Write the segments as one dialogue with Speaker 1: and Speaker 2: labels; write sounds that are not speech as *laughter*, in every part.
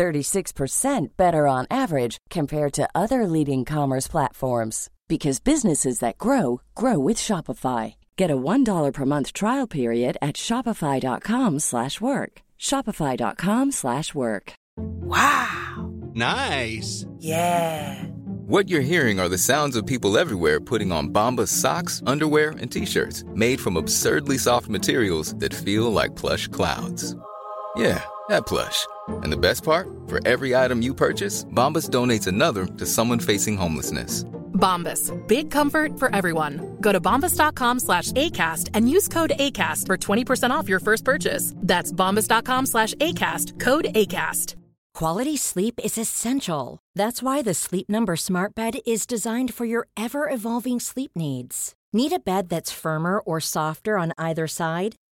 Speaker 1: 36% better on average compared to other leading commerce platforms because businesses that grow grow with Shopify. Get a $1 per month trial period at shopify.com/work. shopify.com/work.
Speaker 2: Wow.
Speaker 3: Nice.
Speaker 2: Yeah.
Speaker 4: What you're hearing are the sounds of people everywhere putting on Bombas socks, underwear, and t-shirts made from absurdly soft materials that feel like plush clouds. Yeah, that plush. And the best part? For every item you purchase, Bombas donates another to someone facing homelessness.
Speaker 5: Bombas. Big comfort for everyone. Go to bombas.com slash ACAST and use code ACAST for 20% off your first purchase. That's bombas.com slash ACAST. Code ACAST.
Speaker 6: Quality sleep is essential. That's why the Sleep Number Smart Bed is designed for your ever evolving sleep needs. Need a bed that's firmer or softer on either side?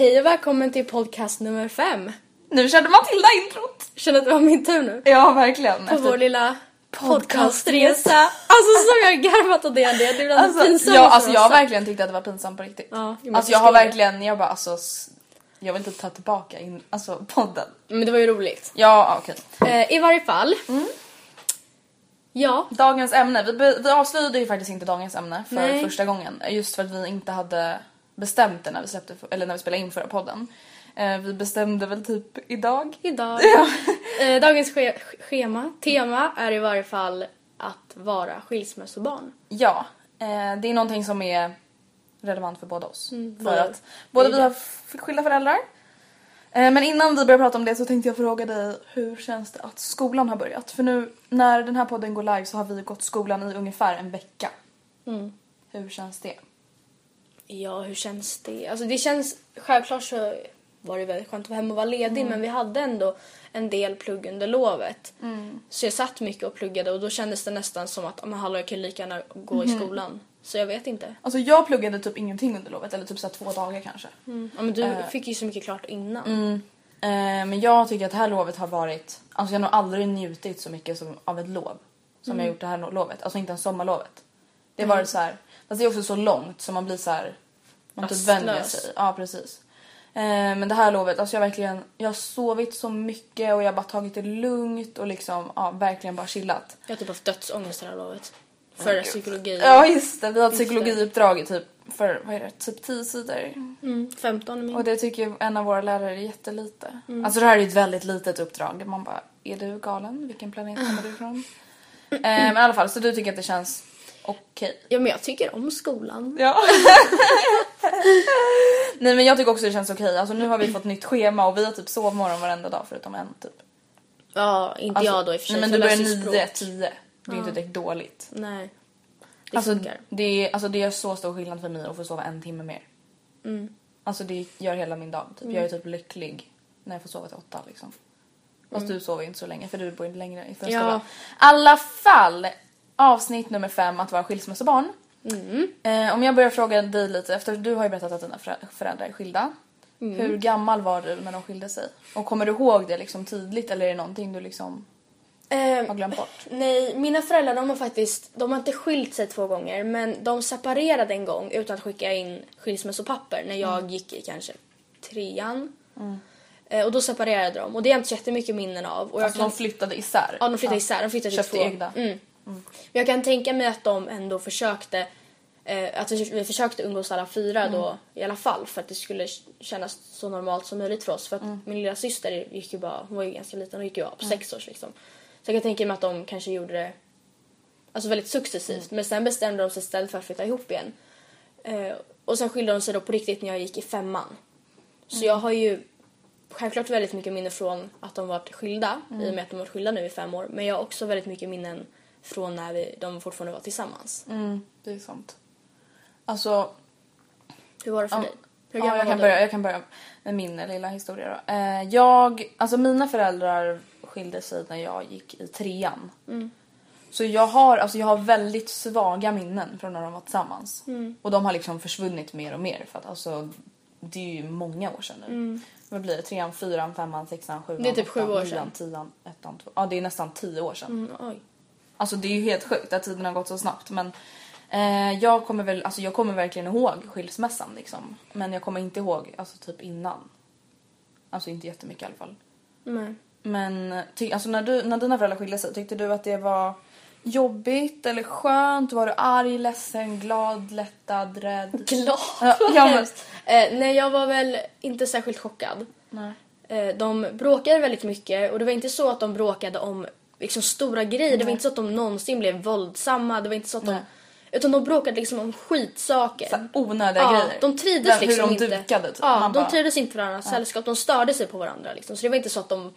Speaker 7: Hej och välkommen till podcast nummer fem.
Speaker 8: Nu körde Matilda introt.
Speaker 7: Känner att det var min tur nu.
Speaker 8: Ja, verkligen.
Speaker 7: På vår lilla podcastresa. Alltså som jag garvat åt det. Det är bland
Speaker 8: Alltså,
Speaker 7: pinsamma
Speaker 8: ja, alltså jag har verkligen tyckt att det var pinsamt på riktigt.
Speaker 7: Ja, men
Speaker 8: alltså jag har verkligen, jag bara alltså, jag vill inte ta tillbaka in, alltså podden.
Speaker 7: Men det var ju roligt.
Speaker 8: Ja, okej.
Speaker 7: Eh, I varje fall.
Speaker 8: Mm.
Speaker 7: Ja.
Speaker 8: Dagens ämne, vi, vi avslöjade ju faktiskt inte dagens ämne för
Speaker 7: Nej.
Speaker 8: första gången. Just för att vi inte hade bestämt det när vi släppte, eller när vi spelade in förra podden. Eh, vi bestämde väl typ idag.
Speaker 7: Idag. *laughs*
Speaker 8: Ja.
Speaker 7: Eh, dagens ske- schema, tema är i varje fall att vara skilsmässobarn.
Speaker 8: Ja, eh, det är någonting som är relevant för båda oss.
Speaker 7: Mm,
Speaker 8: för att båda vi har skilda föräldrar. Eh, men innan vi börjar prata om det så tänkte jag fråga dig hur känns det att skolan har börjat? För nu när den här podden går live så har vi gått skolan i ungefär en vecka.
Speaker 7: Mm.
Speaker 8: Hur känns det?
Speaker 7: Ja, hur känns det? Alltså det känns, självklart så var det väldigt skönt att vara hemma och vara ledig men vi hade ändå en del plugg under lovet. Så jag satt mycket och pluggade och då kändes det nästan som att men hallå, jag kan lika gärna gå i skolan. Så jag vet inte.
Speaker 8: Alltså jag pluggade typ ingenting under lovet eller typ så två dagar kanske.
Speaker 7: Ja, men du fick ju så mycket klart innan.
Speaker 8: Eh, men jag tycker att det här lovet har varit, alltså jag har nog aldrig njutit så mycket som, av ett lov som jag har gjort det här lovet. Alltså inte ens sommarlovet. Det har varit så här, fast det är också så långt så man blir så här, man typ vänjer sig. Ja precis. Eh, men det här lovet, alltså jag verkligen, jag har sovit så mycket och jag har bara tagit det lugnt och liksom, ja verkligen bara chillat.
Speaker 7: Jag har typ haft dödsångest det här lovet. För psykologi.
Speaker 8: Ja just det, vi har ett psykologiuppdrag i typ, för vad är det, typ 10 sidor.
Speaker 7: Mm, 15 är min.
Speaker 8: Och det tycker en av våra lärare är jättelite. Alltså det här är ju ett väldigt litet uppdrag. Man bara, är du galen? Vilken planet kommer du ifrån? *laughs* eh, men i alla fall, så du tycker att det känns okej?
Speaker 7: Ja, men jag tycker om skolan.
Speaker 8: Ja. *laughs* Nej men jag tycker också det känns okej. Alltså nu har vi fått nytt schema och vi har typ sovmorgon varenda dag förutom en typ.
Speaker 7: Ja, inte
Speaker 8: Alltså,
Speaker 7: jag då i och för sig.
Speaker 8: Nej men du börjar
Speaker 7: läser
Speaker 8: 9,
Speaker 7: språk.
Speaker 8: 10. Det är inte direkt dåligt.
Speaker 7: Nej. Det
Speaker 8: Alltså
Speaker 7: funkar.
Speaker 8: det, är, alltså det gör så stor skillnad för mig att få sova en timme mer.
Speaker 7: Mm.
Speaker 8: Alltså det gör hela min dag. Typ. Jag är typ lycklig när jag får sova till åtta liksom. Fast du sover ju inte så länge för du bor inte längre i förskola.
Speaker 7: Mm. Ja.
Speaker 8: Alla fall, avsnitt nummer fem, att vara skilsmässobarn.
Speaker 7: Mm.
Speaker 8: Eh, om jag börjar fråga dig lite, efter du har ju berättat att dina förä- föräldrar är skilda.
Speaker 7: Mm.
Speaker 8: Hur gammal var du när de skilde sig? Och kommer du ihåg det liksom tydligt eller är det någonting du liksom
Speaker 7: Eh,
Speaker 8: har glömt bort?
Speaker 7: Nej, mina föräldrar de har faktiskt, de har inte skilt sig två gånger men de separerade en gång utan att skicka in skilsmässopapper när jag gick i kanske trean. Eh, och då separerade de och det är jag inte jättemycket minnen av. Och
Speaker 8: Alltså
Speaker 7: kan,
Speaker 8: de flyttade isär?
Speaker 7: ja, de flyttade isär, de flyttade till
Speaker 8: Köpte
Speaker 7: två.
Speaker 8: egna?
Speaker 7: Mm. Men jag kan tänka mig att de ändå försökte eh, att vi försökte umgås alla fyra då i alla fall för att det skulle kännas så normalt som möjligt för oss. För att min lilla syster gick ju bara, hon var ju ganska liten, hon gick ju bara på sex års liksom. Så jag kan tänka mig att de kanske gjorde det alltså väldigt successivt. Men sen bestämde de sig istället för att flytta ihop igen. Eh, och sen skilde de sig då på riktigt när jag gick i femman. Så jag har ju självklart väldigt mycket minnen från att de varit skilda i och med att de varit skilda nu i fem år. Men jag har också väldigt mycket minnen från när vi, de fortfarande var tillsammans.
Speaker 8: Mm, det är sant. Alltså,
Speaker 7: Hur var det för
Speaker 8: Ja.
Speaker 7: dig? Hur
Speaker 8: ja, jag, kan börja, jag kan börja med min lilla historia då. Eh, jag, alltså mina föräldrar skilde sig när jag gick i trean. Så jag har, alltså jag har väldigt svaga minnen från när de var tillsammans. Och de har liksom försvunnit mer och mer för att alltså det är ju många år sedan nu. Vad blir det? Trean, fyran, femman, sexan, sjuan,
Speaker 7: Det är typ sju år
Speaker 8: nian,
Speaker 7: sedan.
Speaker 8: tian, ettan, två. Ja det är nästan tio år sedan.
Speaker 7: Mm, oj.
Speaker 8: Alltså det är ju helt sjukt att tiden har gått så snabbt men eh, jag kommer väl, alltså jag kommer verkligen ihåg skilsmässan liksom. Men jag kommer inte ihåg alltså typ innan. Alltså inte jättemycket i alla fall.
Speaker 7: Nej.
Speaker 8: Men ty, alltså när, du, när dina föräldrar skilde sig, tyckte du att det var jobbigt eller skönt? Var du arg, ledsen, glad, lättad, rädd? *laughs*
Speaker 7: Glad?
Speaker 8: Ja,
Speaker 7: Vad
Speaker 8: ja, men-
Speaker 7: hemskt. eh, nej, jag var väl inte särskilt chockad.
Speaker 8: Nej.
Speaker 7: Eh, de bråkade väldigt mycket och det var inte så att de bråkade om liksom, stora grejer. Det var inte så att de någonsin blev våldsamma. Det var inte så att de...
Speaker 8: Nej.
Speaker 7: Utan de bråkade liksom om skitsaker.
Speaker 8: Så onödiga
Speaker 7: ja,
Speaker 8: grejer.
Speaker 7: De trivdes
Speaker 8: Hur
Speaker 7: liksom
Speaker 8: de
Speaker 7: inte.
Speaker 8: dukade typ.
Speaker 7: Ja,
Speaker 8: Man
Speaker 7: de
Speaker 8: bara-
Speaker 7: trivdes inte i varandras sällskap. De störde sig på varandra liksom. Så det var inte så att de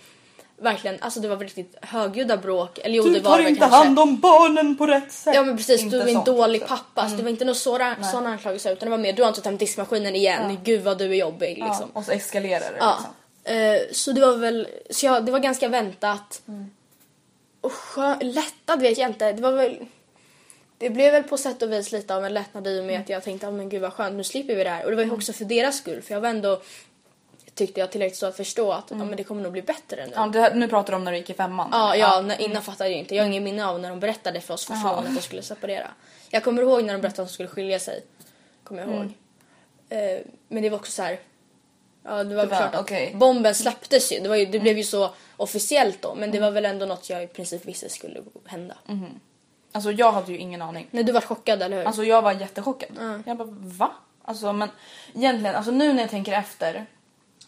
Speaker 7: verkligen, alltså det var riktigt högljudda bråk. Eller jo,
Speaker 8: Du
Speaker 7: det var
Speaker 8: tar inte
Speaker 7: kanske.
Speaker 8: hand om barnen på rätt sätt.
Speaker 7: Ja men precis, du är en dålig pappa. Så det var inte några sådana, sådana anklagelser utan det var mer du har inte tömt diskmaskinen igen. Gud vad du är jobbig
Speaker 8: Ja,
Speaker 7: liksom.
Speaker 8: och så eskalerar det
Speaker 7: Ja.
Speaker 8: liksom.
Speaker 7: Eh, så det var väl, så jag, det var ganska väntat. Och skö, lättad vet jag inte. Det var väl, det blev väl på sätt och vis lite av en lättnad i och med att jag tänkte, oh, men gud vad skönt, nu slipper vi det här. Och det var ju också för deras skull, för jag var ändå, tyckte jag tillräckligt så att förstå att ja, men det kommer nog bli bättre nu.
Speaker 8: Ja, det nu pratar du om när du gick i femman.
Speaker 7: Ja,
Speaker 8: eller?
Speaker 7: ja, när, innan fattade jag inte. Jag har ingen minne av när de berättade för oss första gången att de skulle separera. Jag kommer ihåg när de berättade att de skulle skilja sig. Kommer jag ihåg. Eh, men det var också så här. Ja, det var,
Speaker 8: Det var-
Speaker 7: klart att
Speaker 8: okej.
Speaker 7: bomben släpptes ju. Det, var ju. det blev ju så officiellt då. Men det var väl ändå något jag i princip visste skulle hända.
Speaker 8: Alltså jag hade ju ingen aning.
Speaker 7: Nej, du var chockad, eller hur?
Speaker 8: Alltså jag var jättechockad. Jag bara va? Alltså men egentligen, alltså nu när jag tänker efter.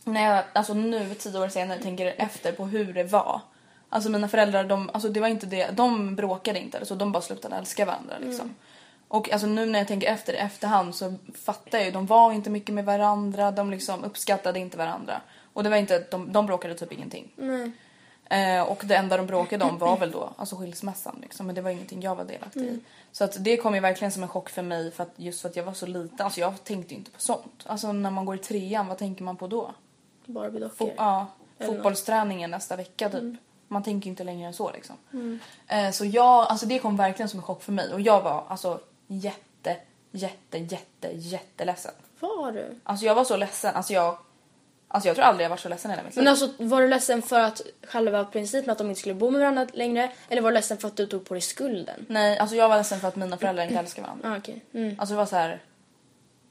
Speaker 8: När jag, alltså nu tio år senare tänker efter på hur det var. Alltså mina föräldrar, de, alltså det var inte det, de bråkade inte eller så, de bara slutade älska varandra liksom. Och alltså nu när jag tänker efter efterhand så fattar jag ju, de var inte mycket med varandra, de liksom uppskattade inte varandra. Och det var inte, de, de bråkade typ ingenting. Eh, och det enda de bråkade om var väl då alltså skilsmässan liksom. Men det var ingenting jag var delaktig i. Så att det kom ju verkligen som en chock för mig för att just för att jag var så liten. Alltså jag tänkte ju inte på sånt. Alltså när man går i trean, vad tänker man på då?
Speaker 7: Barbie-dockor.
Speaker 8: Fo- ja,
Speaker 7: Eller något.
Speaker 8: fotbollsträningen nästa vecka typ. Man tänker ju inte längre än så liksom. Eh, så jag, alltså det kom verkligen som en chock för mig. Och jag var alltså jätte, jätte, jätte, jätteledsen.
Speaker 7: Var du?
Speaker 8: Alltså jag var så ledsen. Alltså jag, alltså jag tror aldrig jag varit så ledsen i hela mitt liv.
Speaker 7: Men alltså, var du ledsen för att själva principen att de inte skulle bo med varandra längre? Eller var du ledsen för att du tog på dig skulden?
Speaker 8: Nej, alltså jag var ledsen för att mina föräldrar inte älskar varandra. *clears throat*
Speaker 7: Ah, okej. Mm.
Speaker 8: Alltså det var så här.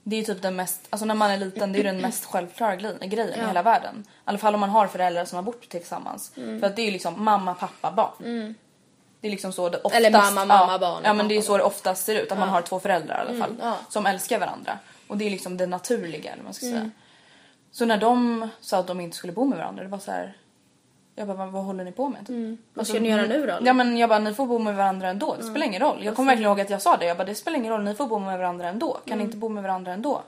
Speaker 8: Det är ju typ den mest, alltså när man är liten det är ju den mest självklara grej- grejen i hela världen. I alla fall om man har föräldrar som har bott tillsammans.
Speaker 7: Mm.
Speaker 8: För att det är ju liksom mamma, pappa, barn. Det är liksom så det oftast,
Speaker 7: Eller mamma, mamma,
Speaker 8: ja,
Speaker 7: barn
Speaker 8: Ja men det är så det oftast ser ut. Att man har två föräldrar i alla fall.
Speaker 7: ja.
Speaker 8: Som älskar varandra. Och det är liksom det naturliga eller man ska
Speaker 7: Mm.
Speaker 8: säga. Så när de sa att de inte skulle bo med varandra det var så här. Jag bara, vad, håller ni på med?
Speaker 7: Mm. Vad ska ni göra nu då? eller?
Speaker 8: Ja men jag bara, ni får bo med varandra ändå. Det spelar ingen roll. Jag kommer verkligen ihåg att jag sa det. Jag bara, det spelar ingen roll. Ni får bo med varandra ändå. Kan
Speaker 7: Mm.
Speaker 8: ni inte bo med varandra ändå?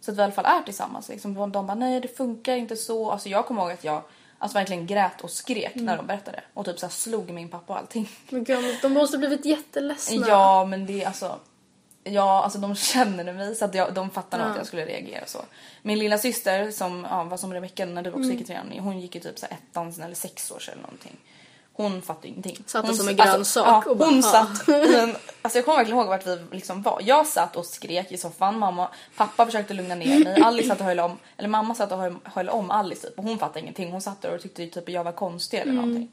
Speaker 8: Så att vi i alla fall är tillsammans. Liksom. De bara, nej det funkar inte så. Alltså jag kommer ihåg att jag alltså, verkligen grät och skrek
Speaker 7: Mm.
Speaker 8: när de berättade. Och typ så här, slog min pappa och allting. *laughs*
Speaker 7: Men gud, de måste blivit jätteledsna.
Speaker 8: Ja men det är alltså. Ja alltså de känner mig så att jag, de fattar nog
Speaker 7: Ja.
Speaker 8: att jag skulle reagera så. Min lilla syster som ja, var som Rebecka när du också
Speaker 7: Mm.
Speaker 8: gick i trean. Hon gick ju typ så här ettan eller sex år eller någonting. Hon fattade ingenting.
Speaker 7: Satt
Speaker 8: hon,
Speaker 7: som en grönsak
Speaker 8: ja,
Speaker 7: och bara,
Speaker 8: hon
Speaker 7: ja.
Speaker 8: satt i en, alltså jag kommer verkligen ihåg vart vi liksom var. Jag satt och skrek i soffan. Mamma, pappa försökte lugna ner mig. *laughs* Alice satt och höll om, eller mamma satt och höll, höll om Alice typ. Och hon fattade ingenting. Hon satt där och tyckte typ jag var konstig
Speaker 7: Mm.
Speaker 8: eller någonting.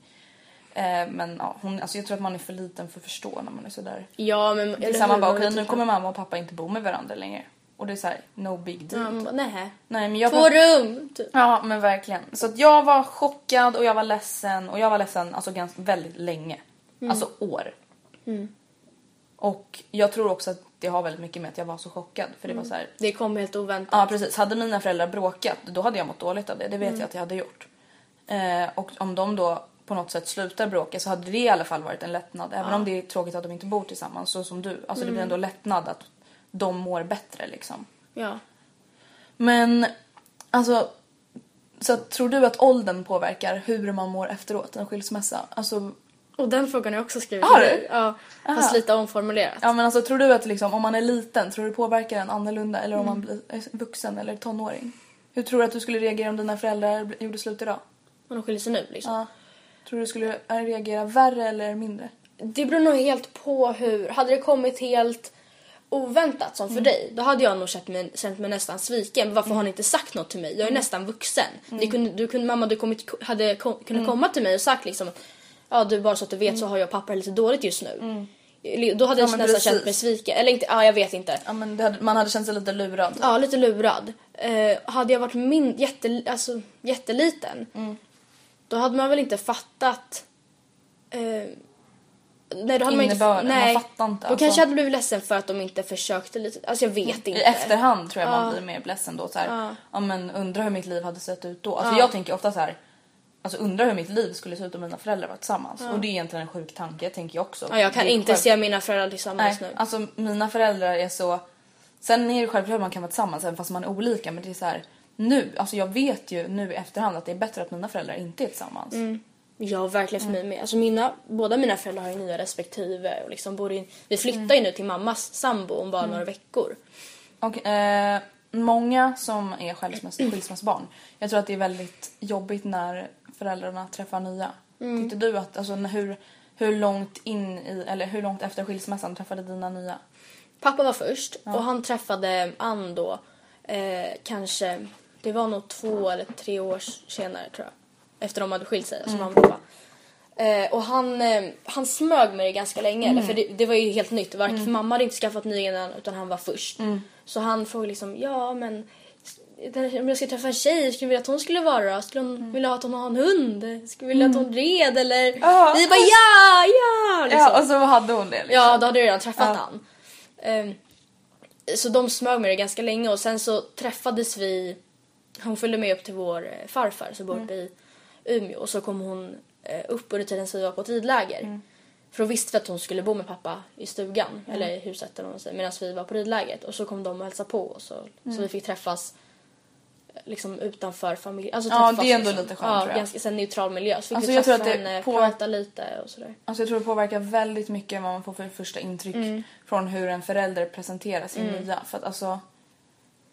Speaker 8: Eh, men ja, hon, alltså jag tror att man är för liten för att förstå när man är sådär.
Speaker 7: Ja, men... Eller
Speaker 8: samma bara, okej
Speaker 7: vet
Speaker 8: nu kommer mamma och pappa inte bo med varandra längre. Och det är såhär, no big deal.
Speaker 7: Ja, bara, nej.
Speaker 8: Nej men jag
Speaker 7: Två rum! Typ.
Speaker 8: Ja men verkligen. Så att jag var chockad och jag var ledsen och jag var ledsen alltså ganska, väldigt länge. Alltså år. Och jag tror också att det har väldigt mycket med att jag var så chockad för det var så här.
Speaker 7: Det kom helt oväntat.
Speaker 8: Ja precis, hade mina föräldrar bråkat då hade jag mått dåligt av det. Det vet jag att jag hade gjort. Eh, och om de då på något sätt slutar bråka så hade det i alla fall varit en lättnad. Även om det är tråkigt att de inte bor tillsammans så som du. Alltså det blir ändå lättnad att de mår bättre liksom.
Speaker 7: Ja.
Speaker 8: Men alltså så att, tror du att åldern påverkar hur man mår efteråt en skilsmässa? Alltså,
Speaker 7: Och den frågan har jag också skrivit
Speaker 8: Har du?
Speaker 7: Ja, fast lite omformulerat.
Speaker 8: ja men alltså tror du att liksom, om man är liten, tror du påverkar en annorlunda eller om man blir är vuxen eller tonåring? Hur tror du att du skulle reagera om dina föräldrar gjorde slut idag?
Speaker 7: Och de skiljer sig nu liksom.
Speaker 8: Ja. Tror du du skulle reagera värre eller mindre?
Speaker 7: Det beror nog helt på hur. Hade det kommit helt oväntat som för dig, då hade jag nog känt mig, känt mig nästan sviken. Varför har ni inte sagt något till mig? Jag är nästan vuxen. Ni kunde, du kunde, mamma, du kommit, hade kom, kunnat komma till mig och sagt liksom Ja du bara så att du vet så har jag det lite dåligt just nu. Då hade
Speaker 8: Ja,
Speaker 7: jag nästan känt
Speaker 8: precis.
Speaker 7: mig sviken. Eller inte, ja jag vet inte.
Speaker 8: Ja men hade, man hade känt sig lite lurad.
Speaker 7: Ja, lite lurad. Eh, hade jag varit min, jätte, alltså, jätteliten, då hade man väl inte fattat... Eh, nej, då hade man inte,
Speaker 8: Innebörden, man
Speaker 7: nej,
Speaker 8: fattar inte,
Speaker 7: Då
Speaker 8: alltså.
Speaker 7: kanske jag hade blivit ledsen för att de inte försökte lite. Alltså jag vet inte.
Speaker 8: I efterhand tror jag man
Speaker 7: Ja.
Speaker 8: blir mer ledsen då. Så här,
Speaker 7: Ja.
Speaker 8: ja. men undrar hur mitt liv hade sett ut då. Alltså
Speaker 7: Ja.
Speaker 8: jag tänker ofta så här. Alltså undrar hur mitt liv skulle se ut om mina föräldrar var tillsammans. Och det är egentligen en sjuk tanke tänker jag också.
Speaker 7: Ja, jag kan inte
Speaker 8: själv-
Speaker 7: se mina föräldrar tillsammans
Speaker 8: Nej,
Speaker 7: nu.
Speaker 8: alltså mina föräldrar är så... Sen är det självklart att man kan vara tillsammans även fast man är olika. Men det är så här nu, alltså jag vet ju nu i efterhand att det är bättre att mina föräldrar inte är tillsammans.
Speaker 7: Ja, verkligen för mig med. Alltså mina, båda mina föräldrar har ju nya respektive och liksom bor in, Vi flyttar
Speaker 8: Mm.
Speaker 7: ju nu till mammas sambo om bara några veckor.
Speaker 8: Och, eh, många som är skilsmäss, skilsmässbarn, jag tror att det är väldigt jobbigt när föräldrarna träffar nya.
Speaker 7: Mm.
Speaker 8: Tyckte du att, alltså hur, hur långt in i, eller hur långt efter skilsmässan träffade dina nya?
Speaker 7: Pappa var först och han träffade Ann då eh, kanske, det var nog två eller tre år senare tror jag. Efter de hade skilt sig, alltså mamma och pappa. Eh, och han, eh, han smög med det ganska länge, eller för det, det var ju helt nytt. Varken, för mamma hade inte skaffat ny innan utan han var först. Så han frågade liksom, ja men om jag ska träffa en tjej, skulle jag vilja att hon skulle vara då? Skulle hon vilja att hon har en hund? Skulle vilja att hon red eller? Vi bara ja, ja! Liksom.
Speaker 8: Ja, och så hade hon det liksom.
Speaker 7: Ja, då hade jag redan träffat
Speaker 8: Ja.
Speaker 7: han. Ehm, så de smög med det ganska länge och sen så träffades vi. Hon följde med upp till vår eh, farfar som bor uppe i Umeå och så kom hon eh, upp under tiden som vi var på ett ridläger. För då visste vi att hon skulle bo med pappa i stugan eller i huset eller säger medan vi var på ridlägret och så kom de och hälsade på oss så, så vi fick träffas eh, liksom utanför familj. Alltså
Speaker 8: Ja, det är ändå
Speaker 7: liksom.
Speaker 8: lite skönt,
Speaker 7: ja,
Speaker 8: tror jag.
Speaker 7: ganska här neutral miljö. Så fick
Speaker 8: Alltså,
Speaker 7: vi
Speaker 8: jag tror
Speaker 7: träffa
Speaker 8: att det
Speaker 7: henne,
Speaker 8: på-
Speaker 7: prata lite och sådär.
Speaker 8: Alltså jag tror det påverkar väldigt mycket vad man får för första intryck
Speaker 7: Mm.
Speaker 8: från hur en förälder presenterar sin nya. För att alltså,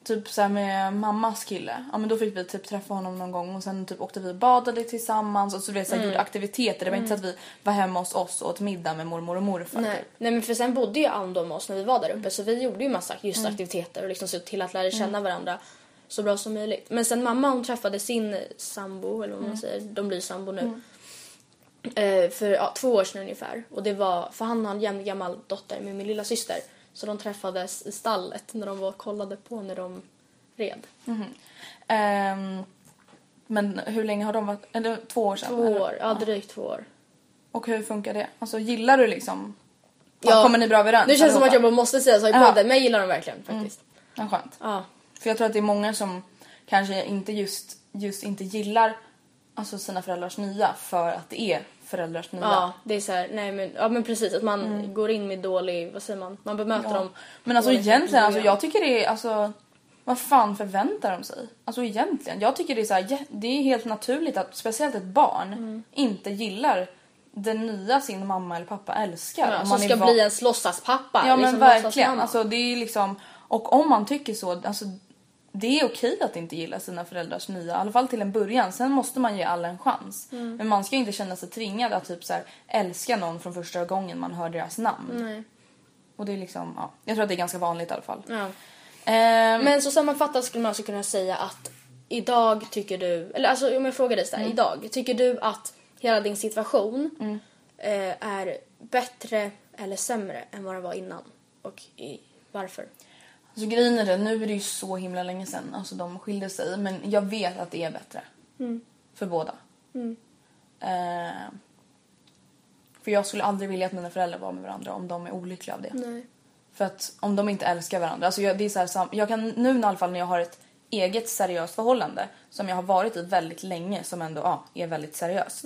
Speaker 8: typ så med mammas kille, ja men då fick vi typ träffa honom någon gång och sen typ åkte vi och badade tillsammans och så, vet, så
Speaker 7: Mm.
Speaker 8: gjorde aktiviteter. Det var inte så att vi var hemma hos oss och åt middag med mormor och morfar.
Speaker 7: Nej.
Speaker 8: Typ.
Speaker 7: Nej men för sen bodde ju Ann då med oss när vi var där uppe så vi gjorde ju massa just
Speaker 8: Mm.
Speaker 7: aktiviteter och liksom såg till att lära känna varandra så bra som möjligt. Men sen mamma hon träffade sin sambo eller vad man
Speaker 8: Mm.
Speaker 7: säger, de blir sambo nu. Eh, för ja, två år sedan ungefär och det var, för han har en jämn gammal dotter med min lilla syster så de träffades i stallet när de var och kollade på när de red.
Speaker 8: Ehm, men hur länge har de varit? Eller två år sedan?
Speaker 7: Två
Speaker 8: eller?
Speaker 7: år, ja drygt två år.
Speaker 8: Och hur funkar det? Alltså gillar du liksom?
Speaker 7: Ja.
Speaker 8: Kommer ni bra överens?
Speaker 7: Nu känns det som att jag bara måste säga så i
Speaker 8: Ja.
Speaker 7: podden, men jag gillar dem verkligen faktiskt.
Speaker 8: Ja, skönt.
Speaker 7: Ja.
Speaker 8: För jag tror att det är många som kanske inte just, just inte gillar alltså sina föräldrars nya för att det är föräldrars nya.
Speaker 7: Ja, det är så här, nej men, ja men precis att man går in med dålig, vad säger man, man bemöter
Speaker 8: Mm. Ja.
Speaker 7: dem.
Speaker 8: Men alltså egentligen, alltså, jag tycker det är alltså vad fan förväntar de sig? Alltså egentligen, jag tycker det är så här, det är helt naturligt att speciellt ett barn
Speaker 7: Mm.
Speaker 8: inte gillar det nya sin mamma eller pappa älskar.
Speaker 7: ja,
Speaker 8: Om
Speaker 7: som ska bli ens låtsaspappa.
Speaker 8: Ja men
Speaker 7: liksom
Speaker 8: verkligen. Alltså, det är liksom, och om man tycker så, alltså, det är okej att inte gilla sina föräldrars nya, i alla fall till en början. Sen måste man ge alla en chans.
Speaker 7: Mm.
Speaker 8: Men man ska inte känna sig tvingad att typ så här, älska någon från första gången man hör deras namn.
Speaker 7: Nej.
Speaker 8: Och det är liksom, ja, jag tror att det är ganska vanligt i alla fall.
Speaker 7: Ja.
Speaker 8: Ehm,
Speaker 7: Men så sammanfattat skulle man också kunna säga att idag tycker du, eller alltså om jag frågar dig så
Speaker 8: Mm.
Speaker 7: idag, tycker du att hela din situation eh, är bättre eller sämre än vad det var innan? Och i, varför?
Speaker 8: Alltså grejen är det, nu är det ju så himla länge sedan alltså, de skilde sig. Men jag vet att det är bättre. För båda. Ehm, för jag skulle aldrig vilja att mina föräldrar var med varandra om de är olyckliga av det.
Speaker 7: Nej.
Speaker 8: För att om de inte älskar varandra. Alltså jag, det är så här, sam- jag kan nu i alla fall när jag har ett eget seriöst förhållande som jag har varit i väldigt länge som ändå ja, är väldigt seriöst.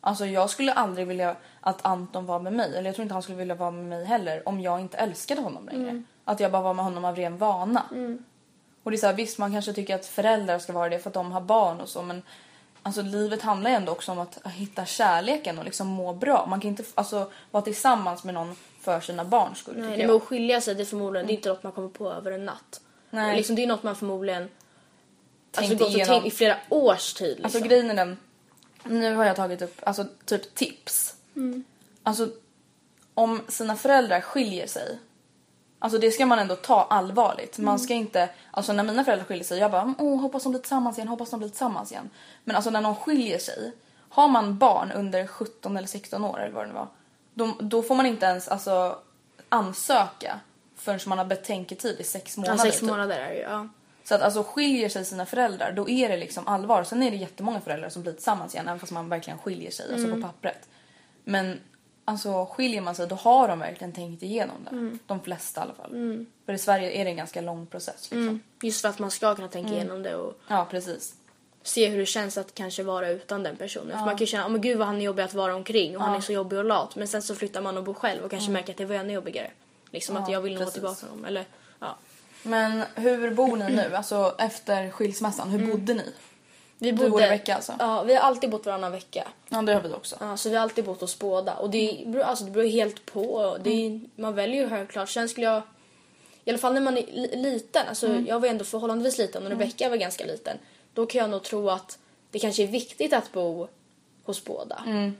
Speaker 8: Alltså jag skulle aldrig vilja att Anton var med mig. Eller jag tror inte han skulle vilja vara med mig heller om jag inte älskade honom längre. Att jag bara var med honom av ren vana. Och det är så här, visst man kanske tycker att föräldrar ska vara det för att de har barn och så men Alltså livet handlar ju ändå också om att hitta kärleken och liksom må bra. Man kan inte alltså, vara tillsammans med någon för sina barns skull
Speaker 7: Nej, men att skilja sig det är förmodligen det är inte något man kommer på över en natt.
Speaker 8: Nej.
Speaker 7: Liksom, det är något man förmodligen alltså, gått och
Speaker 8: igenom.
Speaker 7: tänkt i flera års tid. Liksom.
Speaker 8: Alltså grejen är den, nu har jag tagit upp alltså typ tips. Alltså om sina föräldrar skiljer sig, alltså det ska man ändå ta allvarligt. Man ska inte, alltså när mina föräldrar skiljer sig, jag bara åh hoppas de blir tillsammans igen, hoppas de blir tillsammans igen. Men alltså när någon skiljer sig, har man barn under 17 eller 16 år eller vad det nu var, då, då får man inte ens alltså ansöka förrän man har betänketid i sex
Speaker 7: ja,
Speaker 8: månader.
Speaker 7: sex
Speaker 8: typ.
Speaker 7: månader är det ju. Ja.
Speaker 8: Så att alltså skiljer sig sina föräldrar då är det liksom allvar. Sen är det jättemånga föräldrar som blir tillsammans igen även fast man verkligen skiljer sig, alltså på pappret. Men alltså skiljer man sig då har de verkligen tänkt igenom det. De flesta i alla fall. För i Sverige är det en ganska lång process liksom.
Speaker 7: Mm. Just för att man ska kunna tänka igenom det och
Speaker 8: Ja precis.
Speaker 7: se hur det känns att kanske vara utan den personen. För man kan ju känna, oh, men gud vad han är jobbig att vara omkring och han är så jobbig och lat. Men sen så flyttar man och bor själv och kanske märker att det var ännu jobbigare. Liksom att
Speaker 8: Ja,
Speaker 7: jag vill nog ha tillbaka honom. Eller, ja.
Speaker 8: Men hur bor ni nu? Alltså efter skilsmässan, hur bodde ni?
Speaker 7: Vi
Speaker 8: Du och Rebecca alltså?
Speaker 7: Ja, vi har alltid bott varannan vecka.
Speaker 8: Ja det har vi också.
Speaker 7: Ja, så vi har alltid bott hos båda. Och det beror, alltså, det beror helt på. Det är, Man väljer ju självklart. Sen skulle jag... I alla fall när man är li- liten. Alltså, Jag var ändå förhållandevis liten och Rebecca var ganska liten. Då kan jag nog tro att det kanske är viktigt att bo hos båda. Eh,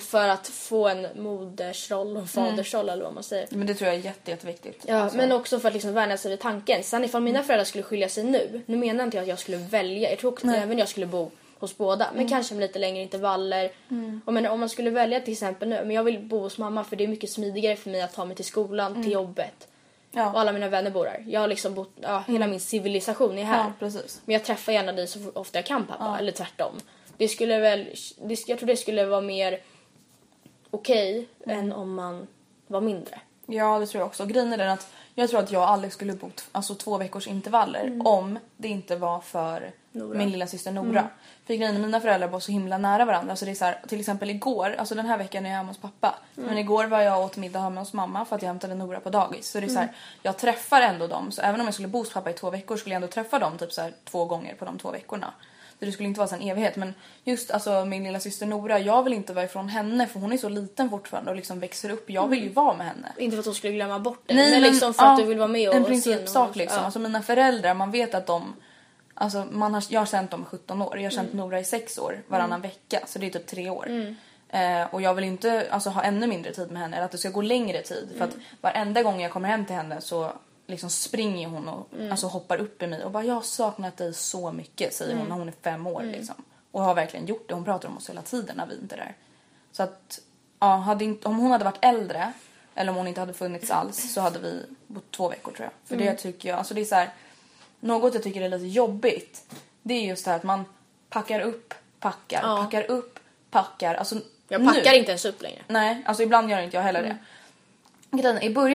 Speaker 7: För att få en modersroll och en fadersroll eller vad man säger.
Speaker 8: Men det tror jag är jätte, jätteviktigt.
Speaker 7: Ja,
Speaker 8: Alltså,
Speaker 7: men också för att liksom värna sig vid tanken. Sen ifall mina föräldrar skulle skilja sig nu, nu menar inte jag att jag skulle välja, jag tror också att även jag skulle bo hos båda, men kanske med lite längre intervaller. Och men om man skulle välja till exempel nu, men jag vill bo hos mamma för det är mycket smidigare för mig att ta mig till skolan, till jobbet. Och
Speaker 8: ja.
Speaker 7: alla mina vänner bor här. Jag har liksom bott, ja, hela min civilisation är här.
Speaker 8: ja, precis.
Speaker 7: Men jag träffar gärna dig så ofta jag kan pappa, eller tvärtom. Det skulle väl, det, jag tror det skulle vara mer okej än om man var mindre.
Speaker 8: Ja, det tror jag också. Grejen är den att jag tror att jag och Alex skulle bott alltså, två veckors intervaller om det inte var för
Speaker 7: Nora.
Speaker 8: min lilla syster Nora. För grejen mina föräldrar bor så himla nära varandra så det är så här, till exempel igår, alltså den här veckan är jag hemma hos pappa. Men igår var jag och åt middag hemma hos mamma för att jag hämtade Nora på dagis. Så det är så här, jag träffar ändå dem. Så även om jag skulle bo hos pappa i två veckor skulle jag ändå träffa dem typ så här, två gånger på de två veckorna. Det skulle inte vara en evighet. Men just alltså min lilla syster Nora, jag vill inte vara ifrån henne för hon är så liten fortfarande och liksom växer upp. Jag vill ju vara med henne.
Speaker 7: Inte för att hon skulle glömma bort dig, men, liksom för
Speaker 8: ja,
Speaker 7: att du vill vara med och
Speaker 8: En principsak liksom.
Speaker 7: Ja.
Speaker 8: Alltså mina föräldrar, man vet att de... Alltså man har, jag har känt dem i 17 år. Jag har känt
Speaker 7: Mm.
Speaker 8: Nora i 6 år varannan vecka. Så det är typ 3 år. Eh, och jag vill inte alltså, ha ännu mindre tid med henne. Eller att det ska gå längre tid. För
Speaker 7: Mm.
Speaker 8: att varenda gång jag kommer hem till henne så liksom springer hon och
Speaker 7: Mm.
Speaker 8: alltså, hoppar upp i mig och bara jag har saknat dig så mycket säger
Speaker 7: Mm.
Speaker 8: hon när hon är fem år liksom. Och har verkligen gjort det. Hon pratar om oss hela tiden när vi inte är där. Så att ja, hade inte, om hon hade varit äldre eller om hon inte hade funnits alls så hade vi bott två veckor tror jag. För
Speaker 7: Mm.
Speaker 8: det tycker jag, alltså det är så här, något jag tycker är lite jobbigt det är just det här att man packar upp, packar,
Speaker 7: Ja.
Speaker 8: packar upp, packar. Alltså
Speaker 7: Jag packar
Speaker 8: nu,
Speaker 7: inte ens upp längre.
Speaker 8: Nej, alltså ibland gör inte jag heller det. Grejen i början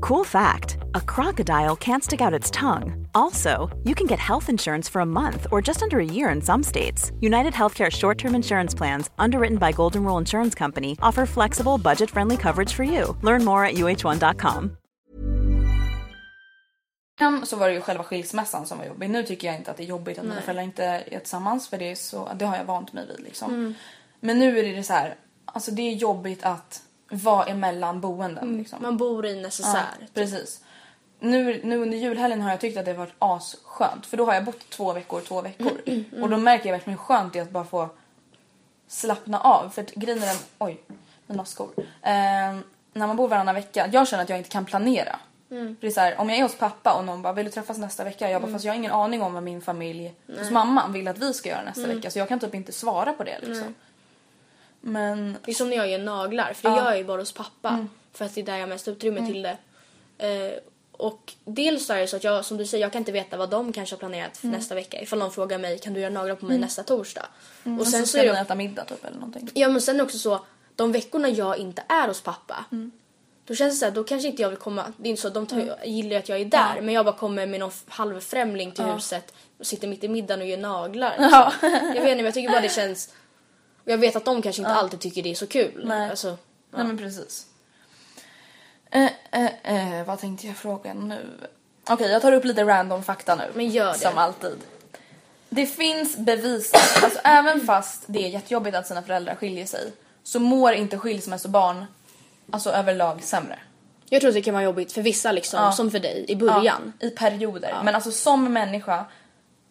Speaker 3: Cool fact a crocodile can't stick out its tongue. Also, you can get health insurance for a month or just under a year in some states. United Healthcare short term insurance plans, underwritten by Golden Rule Insurance Company, offer flexible, budget friendly coverage for you. Learn more at uh1.com.
Speaker 8: början så var det ju själva skilsmässan som var jobbig. Nu tycker jag inte att det är jobbigt att mina föräldrar inte är tillsammans för det, är så, det har jag vant mig vid liksom.
Speaker 7: Mm.
Speaker 8: Men nu är det så här, alltså det är jobbigt att vara emellan boenden
Speaker 7: Mm.
Speaker 8: liksom.
Speaker 7: Man bor i necessär.
Speaker 8: Ja, precis. Nu, nu under julhelgen har jag tyckt att det har varit asskönt för då har jag bott två veckor, två veckor.
Speaker 7: Mm.
Speaker 8: Och då märker jag verkligen hur skönt det är att bara få slappna av. För att grejen är den, oj, mina skor. Ehm, när man bor varannan vecka, jag känner att jag inte kan planera.
Speaker 7: Mm.
Speaker 8: För det är så här, om jag är hos pappa och någon bara vill du träffas nästa vecka? Jag bara
Speaker 7: Mm.
Speaker 8: fast jag har ingen aning om vad min familj hos
Speaker 7: Nej.
Speaker 8: mamma vill att vi ska göra nästa
Speaker 7: Mm.
Speaker 8: vecka så jag kan typ inte svara på det liksom. Men
Speaker 7: Det är som när jag gör naglar, för det
Speaker 8: Ja.
Speaker 7: gör jag ju bara hos pappa.
Speaker 8: Mm.
Speaker 7: För att det är där jag har mest utrymme
Speaker 8: Mm.
Speaker 7: till det. Eh, och dels är det så att jag, som du säger, jag kan inte veta vad de kanske har planerat för
Speaker 8: Mm.
Speaker 7: nästa vecka. Ifall någon frågar mig, kan du göra naglar på mig
Speaker 8: Mm.
Speaker 7: nästa torsdag?
Speaker 8: Mm,
Speaker 7: Och sen så
Speaker 8: ska
Speaker 7: är
Speaker 8: ni äta middag typ eller någonting.
Speaker 7: Ja men sen också så, de veckorna jag inte är hos pappa.
Speaker 8: Mm.
Speaker 7: Då känns det så här, då kanske inte jag vill komma, det är inte så de tar, gillar att jag är där.
Speaker 8: Ja.
Speaker 7: Men jag bara kommer med någon halvfrämling till
Speaker 8: Ja.
Speaker 7: huset och sitter mitt i middagen och gör naglar. *laughs*
Speaker 8: Ja.
Speaker 7: liksom. jag vet inte men jag tycker bara det känns, och jag vet att de kanske inte
Speaker 8: Ja.
Speaker 7: alltid tycker det är så kul.
Speaker 8: Nej.
Speaker 7: Alltså,
Speaker 8: Nej men precis. Eh, eh, eh, vad tänkte jag fråga nu? Okej, jag tar upp lite random fakta nu.
Speaker 7: Men gör det.
Speaker 8: Som alltid. Det finns bevis, alltså även fast det är jättejobbigt att sina föräldrar skiljer sig så mår inte skilsmässobarn alltså överlag sämre.
Speaker 7: Jag tror att det kan vara jobbigt för vissa liksom,
Speaker 8: Ja.
Speaker 7: som för dig i början.
Speaker 8: Ja, I perioder.
Speaker 7: Ja.
Speaker 8: Men alltså som människa,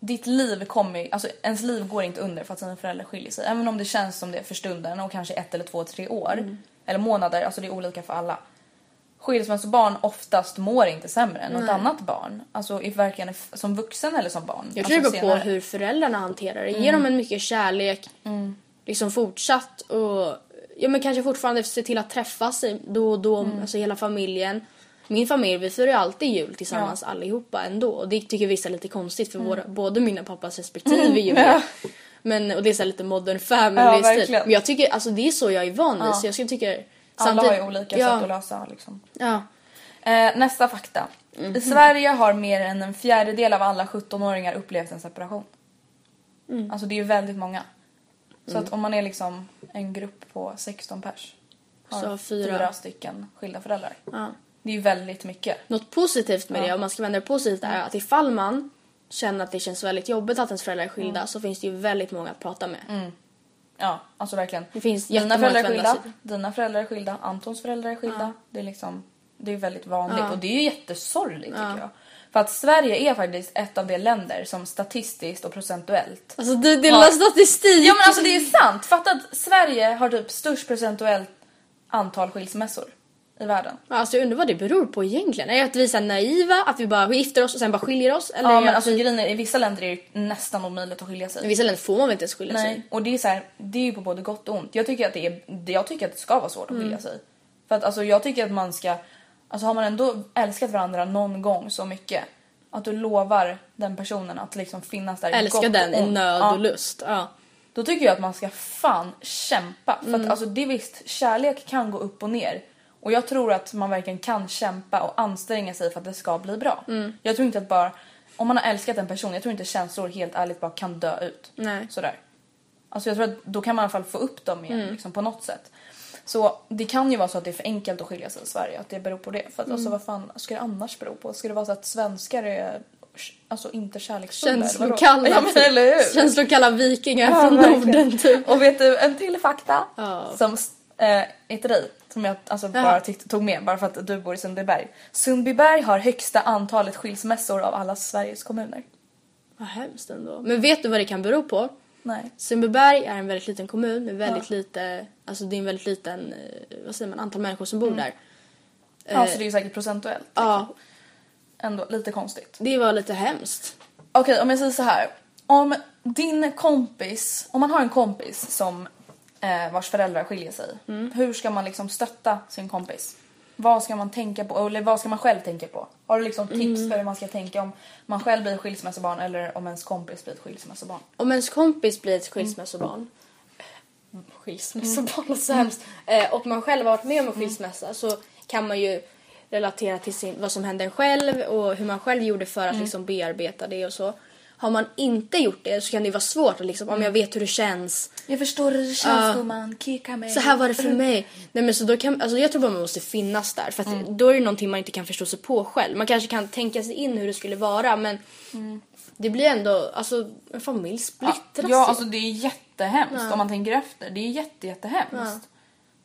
Speaker 8: ditt liv kommer alltså ens liv går inte under för att sina föräldrar skiljer sig. Även om det känns som det för stunden och kanske ett eller två, tre år.
Speaker 7: Mm.
Speaker 8: Eller månader, alltså det är olika för alla. Skilsmässobarn oftast mår inte sämre än något
Speaker 7: Nej.
Speaker 8: annat barn. Alltså i varken som vuxen eller som barn.
Speaker 7: Jag tror
Speaker 8: alltså
Speaker 7: det beror på hur föräldrarna hanterar det.
Speaker 8: Mm.
Speaker 7: de en mycket kärlek, liksom fortsatt och ja men kanske fortfarande se till att träffas då och då,
Speaker 8: Mm.
Speaker 7: alltså hela familjen. Min familj, vi firar ju alltid jul tillsammans allihopa ändå och det tycker vissa är lite konstigt för
Speaker 8: Mm.
Speaker 7: våra, både mina pappas respektive
Speaker 8: Mm,
Speaker 7: jul.
Speaker 8: ja.
Speaker 7: Men, och det är så lite modern
Speaker 8: Ja,
Speaker 7: family stil.
Speaker 8: verkligen.
Speaker 7: Men jag tycker, alltså det är så jag är van vid
Speaker 8: Ja.
Speaker 7: så jag skulle tycka
Speaker 8: Alla har ju olika
Speaker 7: ja,
Speaker 8: sätt att lösa liksom.
Speaker 7: Ja.
Speaker 8: Eh, nästa fakta.
Speaker 7: Mhm.
Speaker 8: I Sverige har mer än en fjärdedel av alla 17-åringar upplevt en separation.
Speaker 7: Mm.
Speaker 8: Alltså det är ju väldigt många. Så
Speaker 7: Mm.
Speaker 8: att om man är liksom en grupp på 16 pers har
Speaker 7: Så fyra.
Speaker 8: fyra stycken skilda föräldrar.
Speaker 7: Ja.
Speaker 8: Det är ju väldigt mycket.
Speaker 7: Något positivt med
Speaker 8: Ja.
Speaker 7: det, om man ska vända det positivt, är att ifall man känner att det känns väldigt jobbigt att ens föräldrar är skilda
Speaker 8: Mm.
Speaker 7: så finns det ju väldigt många att prata med.
Speaker 8: Mm. Ja, alltså verkligen.
Speaker 7: Det finns
Speaker 8: Mina föräldrar är skilda,
Speaker 7: sig
Speaker 8: dina föräldrar är skilda, Antons föräldrar är skilda. Det är liksom, det är väldigt vanligt
Speaker 7: Ja.
Speaker 8: och det är ju jättesorgligt
Speaker 7: Ja.
Speaker 8: tycker jag. För att Sverige är faktiskt ett av de länder som statistiskt och procentuellt
Speaker 7: Alltså du delar statistik!
Speaker 8: Ja men alltså det är sant. Fatta att Sverige har typ störst procentuellt antal skilsmässor i världen.
Speaker 7: Alltså jag undrar vad det beror på egentligen. Är det att vi är naiva, att vi bara gifter oss och sen bara skiljer oss? Eller
Speaker 8: ja men alltså
Speaker 7: vi...
Speaker 8: grejen är, i vissa länder är det nästan omöjligt att skilja sig.
Speaker 7: I vissa länder får man väl inte ens skilja sig?
Speaker 8: Nej, och det är så här, det är ju på både gott och ont. Jag tycker att det, är, jag tycker att det ska vara svårt att skilja
Speaker 7: Mm.
Speaker 8: sig. För att alltså jag tycker att man ska, alltså har man ändå älskat varandra någon gång så mycket att du lovar den personen att liksom finnas där i
Speaker 7: Älska
Speaker 8: gott
Speaker 7: den
Speaker 8: och
Speaker 7: i
Speaker 8: ont.
Speaker 7: nöd
Speaker 8: Ja.
Speaker 7: och lust. Ja.
Speaker 8: Då tycker jag att man ska fan kämpa. För
Speaker 7: Mm.
Speaker 8: att alltså det är visst, kärlek kan gå upp och ner. Och jag tror att man verkligen kan kämpa och anstränga sig för att det ska bli bra.
Speaker 7: Mm.
Speaker 8: Jag tror inte att bara, om man har älskat en person, jag tror inte känslor helt ärligt bara kan dö ut.
Speaker 7: Nej.
Speaker 8: Sådär. Alltså jag tror att då kan man i alla fall få upp dem igen
Speaker 7: Mm.
Speaker 8: liksom, på något sätt. Så det kan ju vara så att det är för enkelt att skilja sig i Sverige, att det beror på det. För att alltså
Speaker 7: Mm.
Speaker 8: vad fan ska det annars bero på? Ska det vara så att svenskar är alltså inte kärleksfulla?
Speaker 7: Känslokalla.
Speaker 8: Ja men eller hur?
Speaker 7: Känslokalla vikingar
Speaker 8: Ja,
Speaker 7: från
Speaker 8: verkligen.
Speaker 7: Norden typ.
Speaker 8: Och vet du en till fakta?
Speaker 7: Ja.
Speaker 8: Som eh, är till dig. Som jag alltså bara tyckte, tog med bara för att du bor i Sundbyberg. Sundbyberg har högsta antalet skilsmässor av alla Sveriges kommuner.
Speaker 7: Vad hemskt ändå. Men vet du vad det kan bero på?
Speaker 8: Nej.
Speaker 7: Sundbyberg är en väldigt liten kommun med väldigt
Speaker 8: Ja.
Speaker 7: lite, alltså det är en väldigt liten, eh, vad säger man, antal människor som bor
Speaker 8: Mm.
Speaker 7: där.
Speaker 8: Ja,
Speaker 7: Eh,
Speaker 8: så det är ju säkert procentuellt.
Speaker 7: Ja,
Speaker 8: Ändå lite konstigt.
Speaker 7: det var lite hemskt.
Speaker 8: Okej, om jag säger så här. Om din kompis, om man har en kompis som eh, vars föräldrar skiljer sig.
Speaker 7: Mm.
Speaker 8: Hur ska man liksom stötta sin kompis? Vad ska man tänka på? Eller vad ska man själv tänka på? Har du liksom tips
Speaker 7: Mm.
Speaker 8: för hur man ska tänka om man själv blir ett skilsmässobarn eller om ens kompis blir ett skilsmässobarn?
Speaker 7: Om ens kompis blir ett skilsmässobarn, skilsmässobarn låter så hemskt, eh, och man själv har varit med om en skilsmässa så kan man ju relatera till sin, vad som hände en själv och hur man själv gjorde för att
Speaker 8: Mm.
Speaker 7: liksom bearbeta det och så. Har man inte gjort det så kan det vara svårt att liksom, om jag vet hur det känns.
Speaker 8: Jag förstår hur det känns
Speaker 7: Ja.
Speaker 8: gumman, kicka mig.
Speaker 7: Så här var det för mig. Nej men så då kan, alltså jag tror bara man måste finnas där för
Speaker 8: Mm.
Speaker 7: då är det någonting man inte kan förstå sig på själv. Man kanske kan tänka sig in hur det skulle vara men det blir ändå, alltså en familj splittras
Speaker 8: Ja,
Speaker 7: ju.
Speaker 8: alltså det är jättehemskt
Speaker 7: Ja.
Speaker 8: om man tänker efter. Det är jätte, jättehemskt.
Speaker 7: Ja.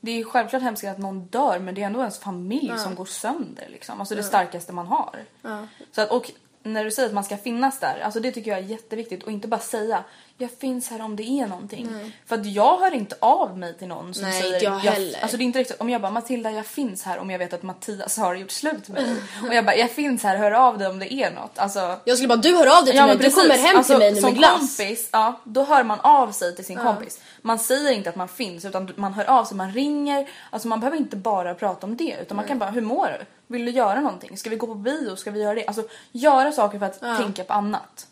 Speaker 8: Det är självklart hemskt att någon dör men det är ändå ens familj
Speaker 7: Ja.
Speaker 8: som går sönder. Liksom. Alltså det
Speaker 7: Ja.
Speaker 8: starkaste man har.
Speaker 7: Ja.
Speaker 8: Så att, och när du säger att man ska finnas där, alltså det tycker jag är jätteviktigt. Och inte bara säga jag finns här om det är någonting.
Speaker 7: Nej.
Speaker 8: För att jag hör inte av mig till någon som
Speaker 7: Nej,
Speaker 8: säger
Speaker 7: inte jag heller.
Speaker 8: Alltså det är inte riktigt, om jag bara Matilda jag finns här om jag vet att Mattias har gjort slut med dig. *laughs* och jag bara jag finns här, hör av dig om det är något. Alltså,
Speaker 7: Jag skulle bara, du hör av dig till mig,
Speaker 8: men
Speaker 7: du
Speaker 8: precis.
Speaker 7: kommer hem
Speaker 8: Alltså,
Speaker 7: till mig nu
Speaker 8: som
Speaker 7: med glass.
Speaker 8: kompis, ja, då hör man av sig till sin
Speaker 7: Ja.
Speaker 8: kompis. Man säger inte att man finns utan man hör av sig, man ringer. Alltså man behöver inte bara prata om det utan man kan bara, hur mår du? Vill du göra någonting? Ska vi gå på bio? Ska vi göra det? Alltså göra saker för att
Speaker 7: Ja.
Speaker 8: tänka på annat.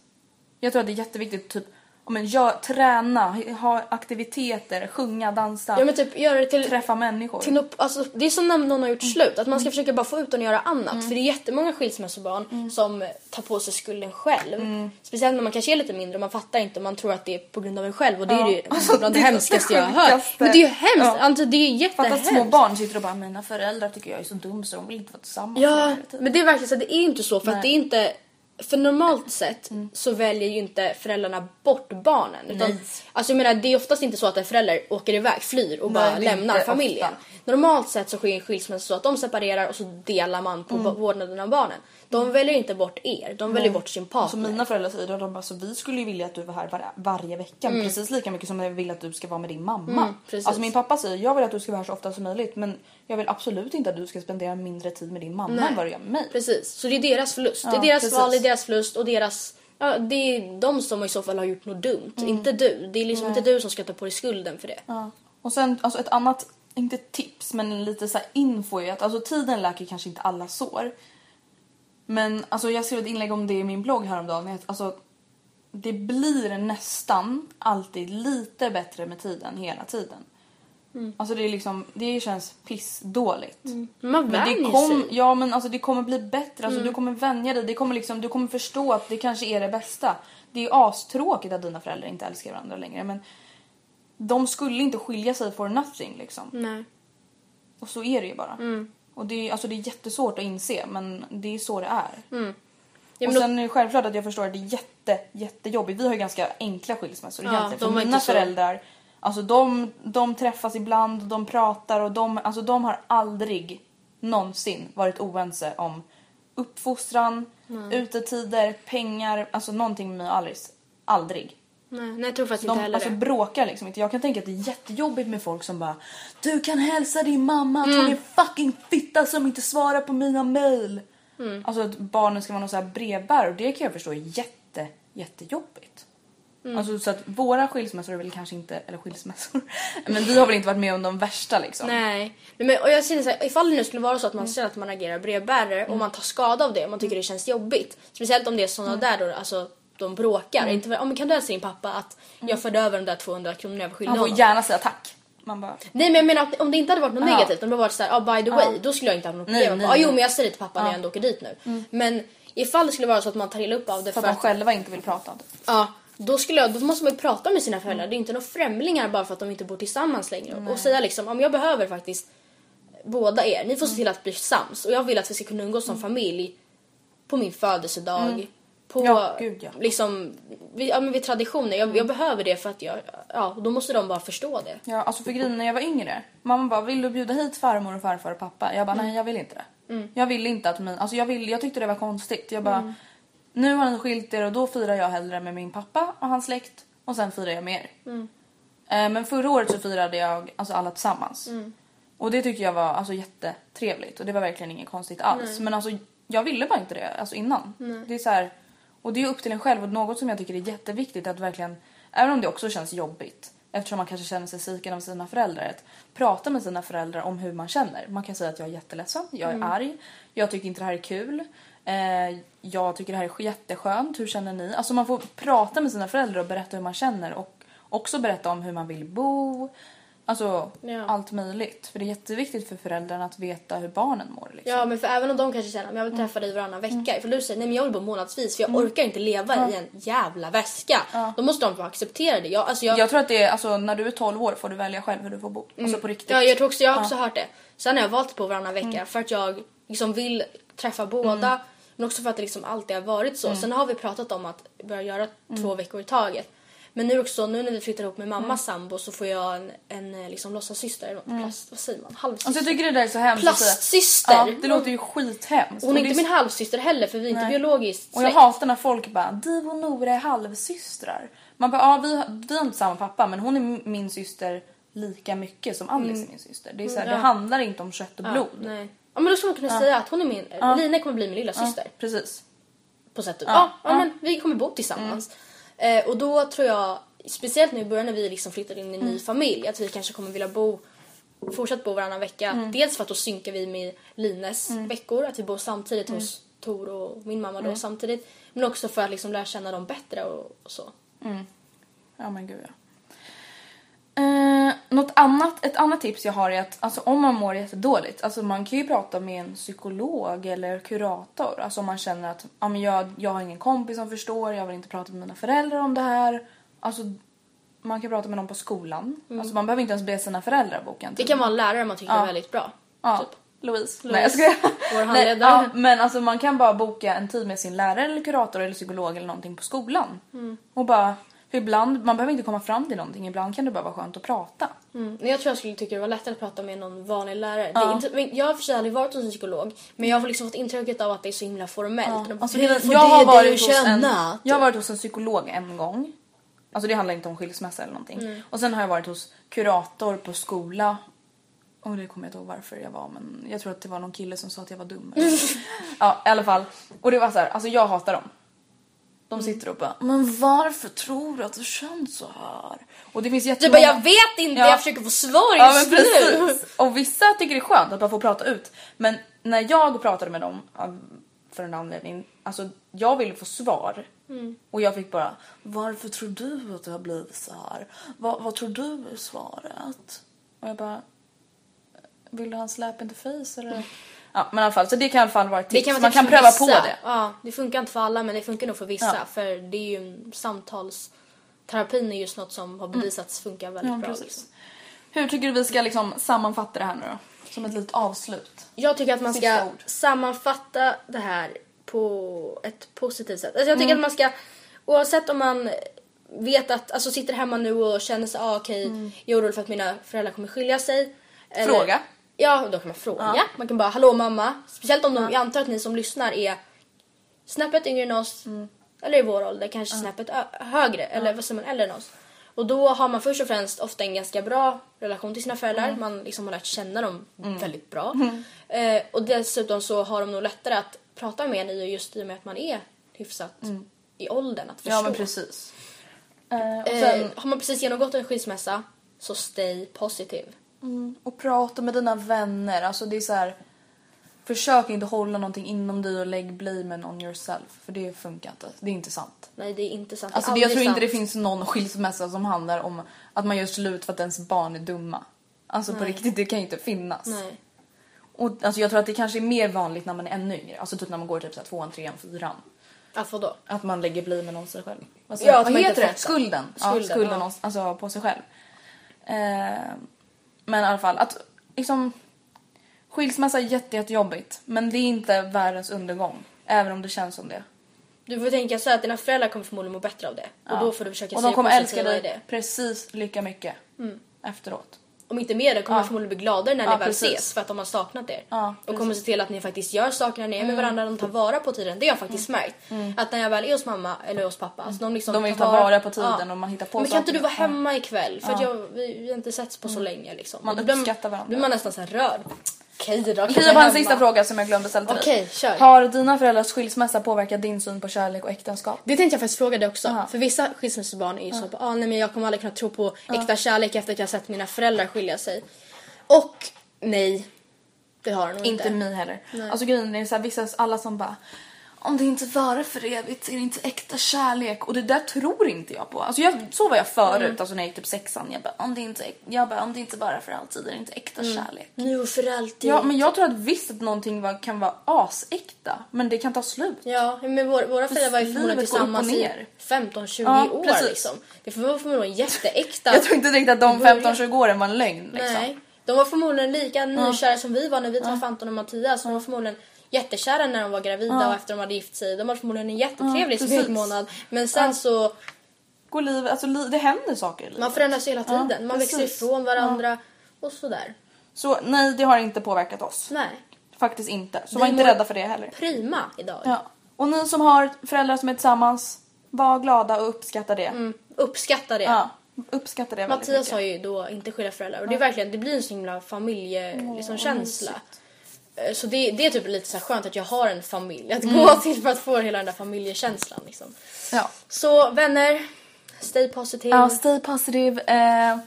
Speaker 8: Jag tror att det är jätteviktigt, typ, om en, gör, träna, ha aktiviteter, sjunga, dansa,
Speaker 7: Ja men typ göra det till,
Speaker 8: träffa människor.
Speaker 7: till något, alltså, det är som när någon har gjort
Speaker 8: Mm.
Speaker 7: slut, att man ska försöka bara få ut och göra annat. För det är jättemånga skilsmässobarn som tar på sig skulden själv. Speciellt när man kanske är lite mindre och man fattar inte och man tror att det är på grund av en själv och det är ju *laughs*
Speaker 8: Alltså,
Speaker 7: bland det, hemskaste jag har hört. Men det är ju hemskt,
Speaker 8: Ja.
Speaker 7: alltså, det är jättehemskt.
Speaker 8: små barn sitter och bara, mina föräldrar tycker jag är så dum så de vill inte vara tillsammans
Speaker 7: Ja,
Speaker 8: hela tiden."
Speaker 7: men det är verkligen så det är inte så för att det
Speaker 8: Nej.
Speaker 7: är inte för normalt sett så väljer ju inte föräldrarna bort barnen. Utan,
Speaker 8: Nej.
Speaker 7: alltså jag menar det är oftast inte så att en förälder åker iväg, flyr och
Speaker 8: Nej,
Speaker 7: bara lämnar familjen.
Speaker 8: ofta.
Speaker 7: Normalt sett så sker en skilsmässa så att de separerar och så delar man på vårdnaden av barnen. De väljer inte bort er, de väljer bort sin partner.
Speaker 8: Alltså mina föräldrar säger då, de bara, så vi skulle ju vilja att du var här var, varje vecka precis lika mycket som jag vill att du ska vara med din mamma.
Speaker 7: Mm, precis.
Speaker 8: alltså min pappa säger jag vill att du ska vara här så ofta som möjligt men jag vill absolut inte att du ska spendera mindre tid med din mamma
Speaker 7: Nej.
Speaker 8: än vad du gör med mig.
Speaker 7: Precis, så det är deras förlust. det
Speaker 8: Ja,
Speaker 7: är deras
Speaker 8: precis.
Speaker 7: val, det är deras förlust och deras... Ja, det är de som i så fall har gjort något dumt, inte du. Det är liksom inte du som ska ta på dig skulden för det.
Speaker 8: Ja. Och sen alltså ett annat, inte tips men lite så info är att alltså tiden läker kanske inte alla sår. Men alltså jag skrev ett inlägg om det i min blogg häromdagen. Att, alltså, det blir nästan alltid lite bättre med tiden hela tiden. Alltså det är liksom, det känns pissdåligt.
Speaker 7: Man
Speaker 8: Men det
Speaker 7: vänjer
Speaker 8: kom,
Speaker 7: sig.
Speaker 8: ja men alltså det kommer bli bättre, alltså du kommer vänja dig, det kommer liksom, du kommer förstå att det kanske är det bästa. Det är astråkigt att dina föräldrar inte älskar varandra längre men de skulle inte skilja sig for nothing liksom.
Speaker 7: Nej.
Speaker 8: Och så är det ju bara. Och det är, alltså det är jättesvårt att inse men det är så det är.
Speaker 7: Ja,
Speaker 8: och sen är det självklart att jag förstår att det är jätte, jättejobbigt. Vi har ju ganska enkla skilsmässor
Speaker 7: Ja,
Speaker 8: egentligen.
Speaker 7: de
Speaker 8: För mina
Speaker 7: inte så-
Speaker 8: föräldrar, alltså de, de träffas ibland, de pratar och de, alltså de har aldrig någonsin varit oense om uppfostran, utetider, pengar, alltså någonting med mig och Alice. Aldrig.
Speaker 7: Nej, nej, jag tror faktiskt
Speaker 8: De
Speaker 7: inte heller
Speaker 8: alltså,
Speaker 7: det.
Speaker 8: bråkar liksom inte. Jag kan tänka att det är jättejobbigt med folk som bara Du kan hälsa din mamma att hon är fucking fitta som inte svarar på mina mail. Alltså att barnen ska vara någon så här brevbärare och det kan jag förstå är jätte, jättejobbigt. Alltså så att våra skilsmässor är väl kanske inte, eller skilsmässor, *laughs* men vi har väl inte varit med om de värsta liksom.
Speaker 7: Nej. Nej, men, och jag säger så här, ifall det nu skulle vara så att man ser att man agerar brevbärare
Speaker 8: Mm.
Speaker 7: och man tar skada av det och man tycker det känns jobbigt. Speciellt om det är såna
Speaker 8: Mm.
Speaker 7: där då, alltså de bråkar. Inte för, oh, men kan du hälsa din pappa att jag förde över de där 200 kronorna jag var skyldig
Speaker 8: Han får
Speaker 7: honom?
Speaker 8: gärna säga tack. Man bara,
Speaker 7: Nej men jag menar att om det inte hade varit något
Speaker 8: Ja.
Speaker 7: negativt, om det varit såhär, oh, by the way, då skulle jag inte ha något
Speaker 8: Nej,
Speaker 7: problem.
Speaker 8: nej,
Speaker 7: Ah, jo
Speaker 8: nej.
Speaker 7: men jag säger det till pappa när jag ändå åker dit nu. Men ifall det skulle vara så att man tar illa upp av det
Speaker 8: för
Speaker 7: för
Speaker 8: att de
Speaker 7: att,
Speaker 8: själva inte vill prata om det.
Speaker 7: ja, då, skulle jag, då måste man ju prata med sina föräldrar. Det är inte några främlingar bara för att de inte bor tillsammans längre. Och säga liksom, om jag behöver faktiskt båda er, ni får se till att bli sams. Och jag vill att vi ska kunna umgås som familj på min födelsedag. På
Speaker 8: Ja, gud, ja.
Speaker 7: liksom, vid, ja, men vid traditioner. Jag, jag behöver det för att jag, ja, då måste de bara förstå det.
Speaker 8: Ja, alltså för grejen när jag var yngre. Mamma bara, vill du bjuda hit farmor och farfar och pappa? Jag bara, nej jag vill inte det. Jag vill inte att min, alltså jag, vill, jag tyckte det var konstigt. Jag bara, nu har ni skilt er och då firar jag hellre med min pappa och hans släkt och sen firar jag med er. Eh, men förra året så firade jag alltså alla tillsammans. Och det tycker jag var alltså jättetrevligt och det var verkligen inget konstigt alls. Men alltså jag ville bara inte det alltså innan. Det är så här, och det är upp till en själv och något som jag tycker är jätteviktigt att verkligen, även om det också känns jobbigt eftersom man kanske känner sig sviken av sina föräldrar, att prata med sina föräldrar om hur man känner. Man kan säga att jag är jätteledsen, jag är arg, jag tycker inte det här är kul, eh, jag tycker det här är jätteskönt, hur känner ni? Alltså man får prata med sina föräldrar och berätta hur man känner och också berätta om hur man vill bo. Alltså
Speaker 7: Ja.
Speaker 8: allt möjligt. För det är jätteviktigt för föräldrarna att veta hur barnen mår. Liksom.
Speaker 7: Ja men för även om de kanske känner att jag vill träffa dig varannan vecka. För du säger nej men jag vill bo månadsvis för jag orkar inte leva i en jävla väska. Då måste de få acceptera det. Jag, alltså jag,
Speaker 8: Jag tror att det är, alltså när du är 12 år får du välja själv hur du får bo. Alltså på riktigt.
Speaker 7: Ja, jag tror också, jag har också hört det. Sen har jag valt att bo varannan vecka för att jag liksom vill träffa båda. Men också för att det liksom alltid har varit så. Sen har vi pratat om att börja göra två veckor i taget. Men nu också, nu när vi flyttar ihop med mammas sambo så får jag en, en eh, liksom låtsassyster. något, Plast, vad säger man? Halvsyster.
Speaker 8: Alltså jag tycker det där är så hemskt säga.
Speaker 7: Plastsyster!
Speaker 8: Ja, det låter ju skithemskt.
Speaker 7: Hon är inte min halvsyster heller för vi är inte
Speaker 8: Nej.
Speaker 7: biologiskt
Speaker 8: Och jag hatar när folk bara du och Nora är halvsystrar. Man bara ja vi, vi har inte samma pappa men hon är min syster lika mycket som Alice är min syster. Det, är så här,
Speaker 7: Mm, ja.
Speaker 8: det handlar inte om kött och
Speaker 7: Ja,
Speaker 8: blod.
Speaker 7: nej. Ja men då skulle man kunna säga att hon är min, Line kommer bli min lilla syster.
Speaker 8: Precis.
Speaker 7: på sätt och
Speaker 8: Ja,
Speaker 7: ja, ja,
Speaker 8: ja.
Speaker 7: men vi kommer bo tillsammans. Eh, och då tror jag, speciellt nu i början när vi liksom flyttar in i en ny familj, att vi kanske kommer vilja bo fortsatt bo varannan vecka. Dels för att då synkar vi med Lines veckor, att vi bor samtidigt hos Tor och min mamma då samtidigt. Men också för att liksom lära känna dem bättre och, och så.
Speaker 8: Ja men gud ja. Eh, något annat, ett annat tips jag har är att alltså, om man mår jättedåligt, alltså man kan ju prata med en psykolog eller kurator. Alltså om man känner att ja, men jag, jag har ingen kompis som förstår, jag vill inte prata med mina föräldrar om det här. Alltså man kan prata med någon på skolan. Alltså man behöver inte ens be sina föräldrar boka en
Speaker 7: Det kan vara en lärare man tycker är väldigt bra.
Speaker 8: Ja,
Speaker 7: Typ.
Speaker 8: Louise.
Speaker 7: Louise,
Speaker 8: Nej jag skojar.
Speaker 7: vår handledare.
Speaker 8: ja, men alltså man kan bara boka en tid med sin lärare eller kurator eller psykolog eller någonting på skolan.
Speaker 7: Mm.
Speaker 8: Och bara, ibland, man behöver inte komma fram till någonting, ibland kan det bara vara skönt att prata.
Speaker 7: Mm. Jag tror jag skulle tycka det var lättare att prata med någon vanlig lärare. Är inte, jag har för sig aldrig varit hos en psykolog men jag har liksom fått intrycket av att det är så himla formellt.
Speaker 8: Alltså,
Speaker 7: "Vi
Speaker 8: grejen-
Speaker 7: får
Speaker 8: jag, har varit hos en,
Speaker 7: känna."
Speaker 8: jag har varit hos en psykolog en gång. Alltså det handlar inte om skilsmässa eller någonting.
Speaker 7: Mm.
Speaker 8: Och sen har jag varit hos kurator på skola. Och det kommer jag inte ihåg varför jag var men jag tror att det var någon kille som sa att jag var dum. *laughs* ja i alla fall. Och det var så här, alltså jag hatar dem. De sitter och bara Men varför tror du att det känns så här? Och det finns
Speaker 7: Du
Speaker 8: jättemånga...
Speaker 7: bara, jag vet inte,
Speaker 8: Ja.
Speaker 7: jag försöker få svar
Speaker 8: Ja
Speaker 7: just
Speaker 8: men
Speaker 7: nu.
Speaker 8: Och vissa tycker det är skönt att bara få prata ut. Men när jag pratade med dem för en anledning, alltså jag ville få svar.
Speaker 7: Mm.
Speaker 8: Och jag fick bara, varför tror du att det har blivit så här? Vad, vad tror du är svaret? Och jag bara, vill du ha en slap in the face eller? Ja men i alla fall, så det kan i alla fall vara ett tips.
Speaker 7: kan vara
Speaker 8: Man kan pröva
Speaker 7: vissa.
Speaker 8: på det.
Speaker 7: Ja, det funkar inte för alla men det funkar nog för vissa
Speaker 8: Ja.
Speaker 7: för det är ju en samtalsterapin är just något som har bevisats funka väldigt
Speaker 8: Ja,
Speaker 7: bra. Liksom.
Speaker 8: Hur tycker du vi ska liksom sammanfatta det här nu då? Som ett litet avslut.
Speaker 7: Jag tycker att man ska
Speaker 8: ord.
Speaker 7: sammanfatta det här på ett positivt sätt. Alltså jag tycker
Speaker 8: Mm.
Speaker 7: att man ska, oavsett om man vet att, alltså sitter hemma nu och känner sig, ah, okej, jag är orolig för att mina föräldrar kommer skilja sig. Eller-
Speaker 8: Mm. Fråga.
Speaker 7: Ja, då kan man fråga. Man kan bara, hallå mamma. Speciellt om de, jag antar att ni som lyssnar är snäppet yngre än oss.
Speaker 8: Mm.
Speaker 7: Eller i vår ålder, kanske snäppet ö- högre. Eller vad säger man, äldre än oss. Och då har man först och främst ofta en ganska bra relation till sina föräldrar.
Speaker 8: Mm.
Speaker 7: Man liksom har lärt känna dem väldigt bra. *laughs* Eh, och dessutom så har de nog lättare att prata med en i just i och med att man är hyfsat i åldern att förstå.
Speaker 8: Mm. Ja men precis. Eh, och sen,
Speaker 7: eh, har man precis genomgått en skilsmässa så stay positive.
Speaker 8: Och prata med dina vänner. Alltså det är så här. Försök inte hålla någonting inom dig och lägg blamen on yourself. För det funkar inte. Det är inte sant.
Speaker 7: Nej det är inte sant.
Speaker 8: Alltså
Speaker 7: det
Speaker 8: jag tror
Speaker 7: aldrig
Speaker 8: inte det
Speaker 7: sant.
Speaker 8: finns någon skilsmässa som handlar om att man gör slut för att ens barn är dumma. Alltså på riktigt, det kan ju inte finnas.
Speaker 7: Nej.
Speaker 8: Och alltså jag tror att det kanske är mer vanligt när man är ännu yngre. Alltså typ när man går typ så här tvåan, trean, fyran.
Speaker 7: Att vadå?
Speaker 8: Att man lägger blamen om sig själv. Alltså,
Speaker 7: Ja,
Speaker 8: vad heter det? Skulden.
Speaker 7: Skulden,
Speaker 8: ja, skulden
Speaker 7: ja.
Speaker 8: alltså på sig själv. Eh, men i alla fall att liksom skilsmässa är jätte, jättejobbigt. Men det är inte världens undergång. Även om det känns som det.
Speaker 7: Du får tänka så här att dina föräldrar kommer förmodligen må bättre av det. Och då får du försöka
Speaker 8: Och
Speaker 7: se
Speaker 8: de kommer älska dig.
Speaker 7: Mm.
Speaker 8: precis lika mycket efteråt.
Speaker 7: Om inte mer då kommer
Speaker 8: Ja.
Speaker 7: de förmodligen bli gladare när
Speaker 8: Ja,
Speaker 7: ni väl
Speaker 8: precis.
Speaker 7: ses för att de har saknat er.
Speaker 8: Ja,
Speaker 7: och kommer se till att ni faktiskt gör saker när ni är med varandra, de tar vara på tiden. Det har jag faktiskt märkt. Att när jag väl är hos mamma eller hos pappa, alltså de liksom
Speaker 8: De vill ta vara på tiden och man hittar på
Speaker 7: Men kan inte du vara
Speaker 8: Ja.
Speaker 7: hemma ikväll? För att jag, vi, vi har inte setts på så länge liksom.
Speaker 8: Man
Speaker 7: då
Speaker 8: uppskattar varandra.
Speaker 7: blir man nästan så här rörd. Okej då, kan jag
Speaker 8: bara en sista fråga som jag glömde ställa till
Speaker 7: Okej,
Speaker 8: dig.
Speaker 7: kör.
Speaker 8: Har dina föräldrars skilsmässa påverkat din syn på kärlek och äktenskap?
Speaker 7: Det tänkte jag faktiskt fråga dig också.
Speaker 8: Aha.
Speaker 7: För vissa skilsmässobarn är ju så att ah, nej, men jag kommer aldrig kunna tro på äkta kärlek efter att jag har sett mina föräldrar skilja sig. Och nej, det har det nog inte.
Speaker 8: Inte mig heller. Alltså grejen är så här, vissa, alla som bara om det inte varar för evigt är det inte äkta kärlek. Och det där tror inte jag på. Alltså jag, så var jag förut,
Speaker 7: Mm.
Speaker 8: alltså när jag gick typ sexan. Jag bara, om det inte, jag bara, om det inte varar för alltid är det inte äkta
Speaker 7: Mm.
Speaker 8: kärlek.
Speaker 7: Nu och för alltid.
Speaker 8: Ja, men jag tror att visst att någonting var, kan vara asäkta, men det kan ta slut.
Speaker 7: Ja, men vår, våra föräldrar var ju förmodligen tillsammans i
Speaker 8: ner.
Speaker 7: 15-20
Speaker 8: Ja,
Speaker 7: år
Speaker 8: precis.
Speaker 7: liksom. Det var förmodligen jätteäkta. *laughs*
Speaker 8: Jag tror inte riktigt att de
Speaker 7: Börja-
Speaker 8: 15-20 åren var en lögn. Liksom.
Speaker 7: Nej. De var förmodligen lika nykära som vi var när vi träffade Anton och Mattias. De var förmodligen jättekära när de var gravida
Speaker 8: Ja.
Speaker 7: och efter de hade gift sig. De var förmodligen en jättetrevlig
Speaker 8: Ja,
Speaker 7: smekmånad. Men sen
Speaker 8: Ja.
Speaker 7: så,
Speaker 8: Går livet, alltså det händer saker i livet.
Speaker 7: man förändras hela
Speaker 8: Ja,
Speaker 7: tiden. man växer
Speaker 8: precis.
Speaker 7: ifrån varandra och sådär.
Speaker 8: Så nej, det har inte påverkat oss.
Speaker 7: Nej.
Speaker 8: Faktiskt inte. Så
Speaker 7: Vi
Speaker 8: var inte rädda för det heller.
Speaker 7: Prima idag.
Speaker 8: Ja. Och ni som har föräldrar som är tillsammans, var glada och uppskatta det.
Speaker 7: Mm, uppskatta det.
Speaker 8: Ja, uppskatta det
Speaker 7: Mattias har ju då inte skilda föräldrar och det är verkligen, det blir en så himla familje, liksom, känsla. Eh, Så det, det är typ lite så skönt att jag har en familj att gå till för att få hela den där familjekänslan liksom.
Speaker 8: Ja.
Speaker 7: Så vänner, stay positive.
Speaker 8: Ja, stay positive. Eh,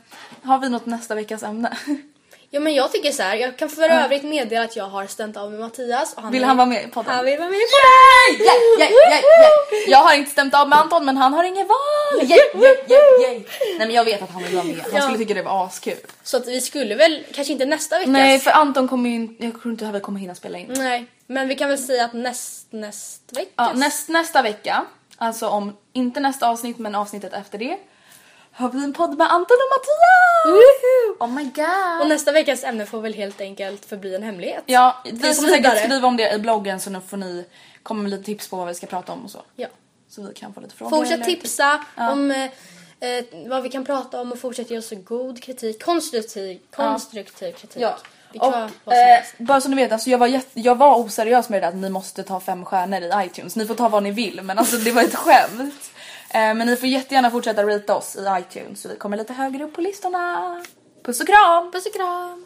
Speaker 8: har vi något nästa veckas ämne? *laughs*
Speaker 7: Ja men jag tycker så här, jag kan för övrigt meddela att jag har stämt av med Mattias. Och han
Speaker 8: Vill
Speaker 7: är-
Speaker 8: han vara med i podden?
Speaker 7: Han vill vara med i podden!
Speaker 8: Yay, yay, yay, yay. Jag har inte stämt av med Anton men han har inget val! Yay, yay, yay, yay. Nej men jag vet att han vill vara med. Han skulle tycka det var askul.
Speaker 7: Så att vi skulle väl, kanske inte nästa vecka.
Speaker 8: Nej för Anton kommer ju inte, jag tror inte att vi kommer hinna spela in.
Speaker 7: Nej, men vi kan väl säga att näst, näst vecka.
Speaker 8: Ja, näst, nästa vecka, alltså om inte nästa avsnitt men avsnittet efter det, har vi en podd med Anton och Mattias! Oh my god!
Speaker 7: Och nästa veckas ämne får väl helt enkelt förbli en hemlighet.
Speaker 8: Ja, vi kommer säkert skriva om det i bloggen så nu får ni komma med lite tips på vad vi ska prata om och så.
Speaker 7: Ja.
Speaker 8: Så vi kan få lite frågor.
Speaker 7: Fortsätt tipsa
Speaker 8: Ja.
Speaker 7: om eh, vad vi kan prata om och fortsätt ge oss så god kritik. Konstruktiv, konstruktiv kritik.
Speaker 8: Ja.
Speaker 7: Vi kan
Speaker 8: Och, eh, bara så ni vet, alltså jag, var jätte, jag var oseriös med det där att ni måste ta fem stjärnor i iTunes. Ni får ta vad ni vill men alltså det var ett skämt. Eh, men ni får jättegärna fortsätta rita oss i iTunes så vi kommer lite högre upp på listorna. Puss och kram!
Speaker 7: Puss och kram!